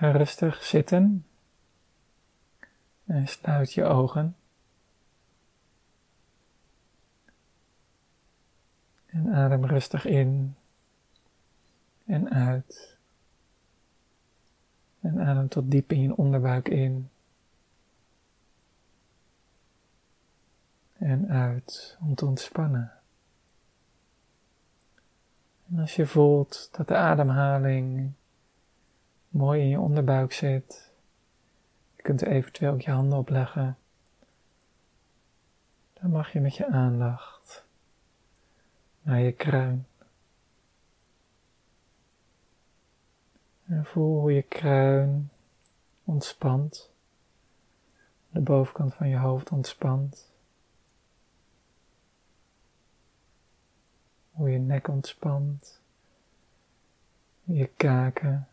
Ga rustig zitten en sluit je ogen. En adem rustig in en uit. En adem tot diep in je onderbuik in. En uit om te ontspannen. En als je voelt dat de ademhaling mooi in je onderbuik zit, je kunt eventueel ook je handen op leggen. Dan mag je met je aandacht naar je kruin. En voel hoe je kruin ontspant. De bovenkant van je hoofd ontspant. Hoe je nek ontspant. Je kaken.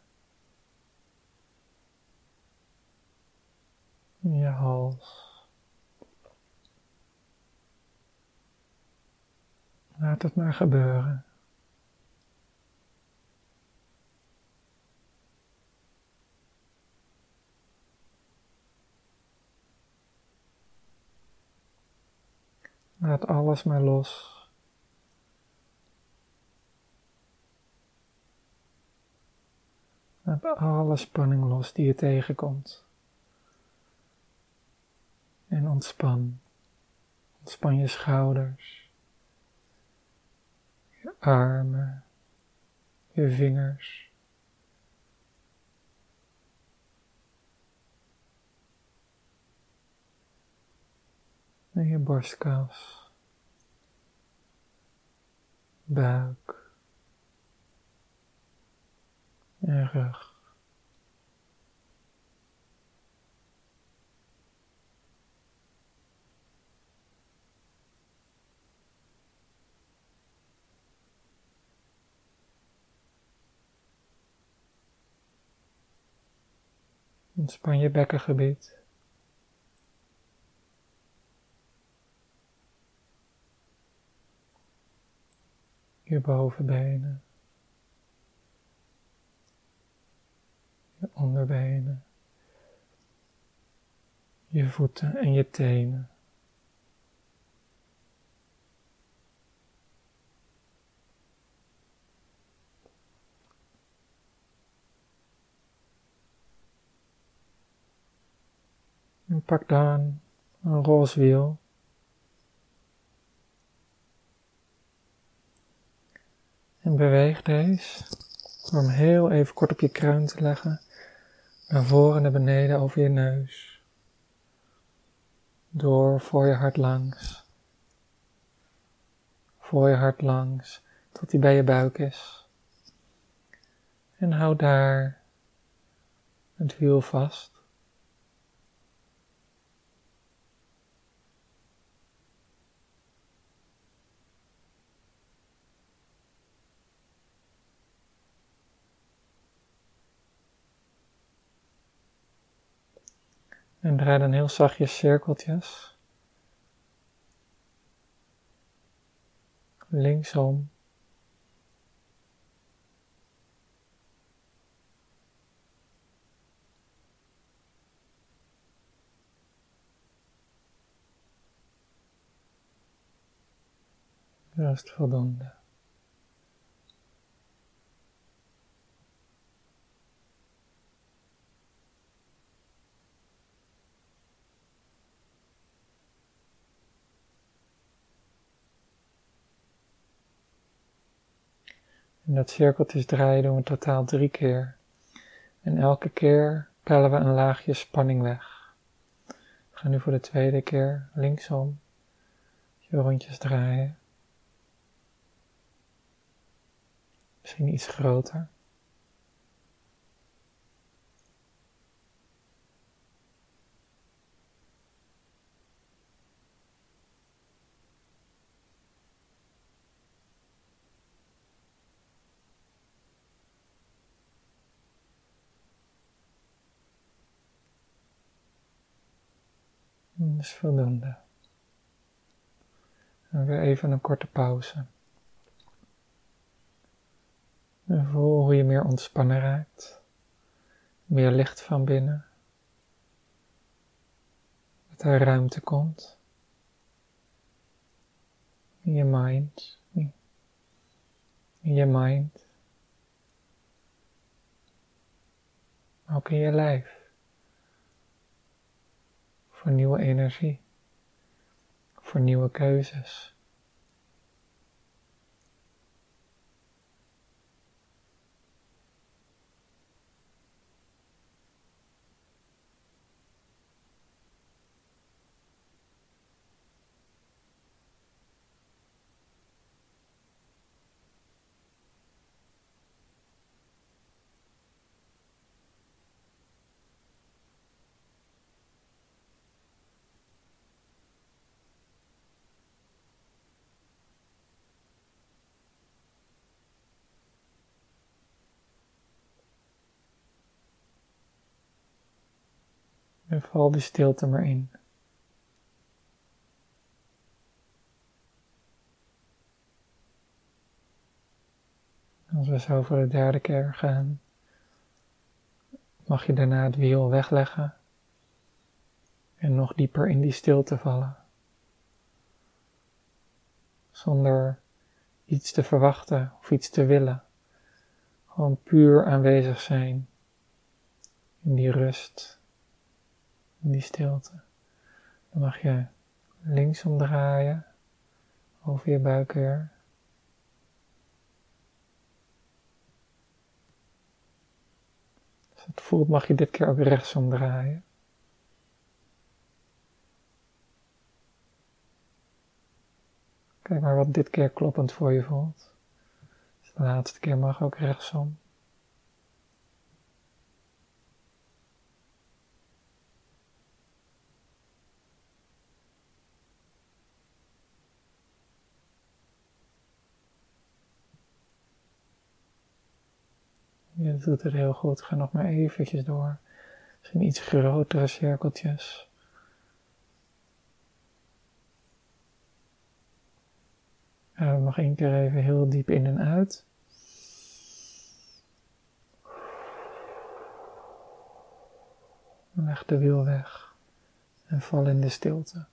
Je hals. Laat het maar gebeuren. Laat alles maar los. Laat alle spanning los die je tegenkomt. En ontspan. Ontspan je schouders, armen, je vingers. En je borstkas, buik en rug. Ontspan je bekkengebied. Je bovenbenen. Je onderbenen. Je voeten en je tenen. Pak dan een roze wiel. En beweeg deze door hem heel even kort op je kruin te leggen. Naar voren en naar beneden over je neus. Door voor je hart langs. Voor je hart langs, tot hij bij je buik is. En hou daar het wiel vast. En draai dan heel zachtjes cirkeltjes. Linksom. Juist voldoende. En dat cirkeltjes draaien doen we totaal drie keer. En elke keer pellen we een laagje spanning weg. We gaan nu voor de tweede keer linksom. Je rondjes draaien. Misschien iets groter. Is voldoende. En weer even een korte pauze. En voel hoe je meer ontspannen raakt. meer licht van binnen. Dat er ruimte komt. In je mind. In je mind. ook in je lijf. Voor nieuwe energie. Voor nieuwe keuzes. En val die stilte maar in. Als we zo voor de derde keer gaan, mag je daarna het wiel wegleggen en nog dieper in die stilte vallen. Zonder iets te verwachten of iets te willen. Gewoon puur aanwezig zijn in die rust die stilte. Dan mag je links omdraaien over je buik weer. Als het voelt mag je dit keer ook rechts omdraaien. Kijk maar wat dit keer kloppend voor je voelt. Dus de laatste keer mag ook rechtsom. Je doet het heel goed. Ga nog maar eventjes door. Misschien iets grotere cirkeltjes. Adem nog één keer even heel diep in en uit. Leg de wiel weg en val in de stilte.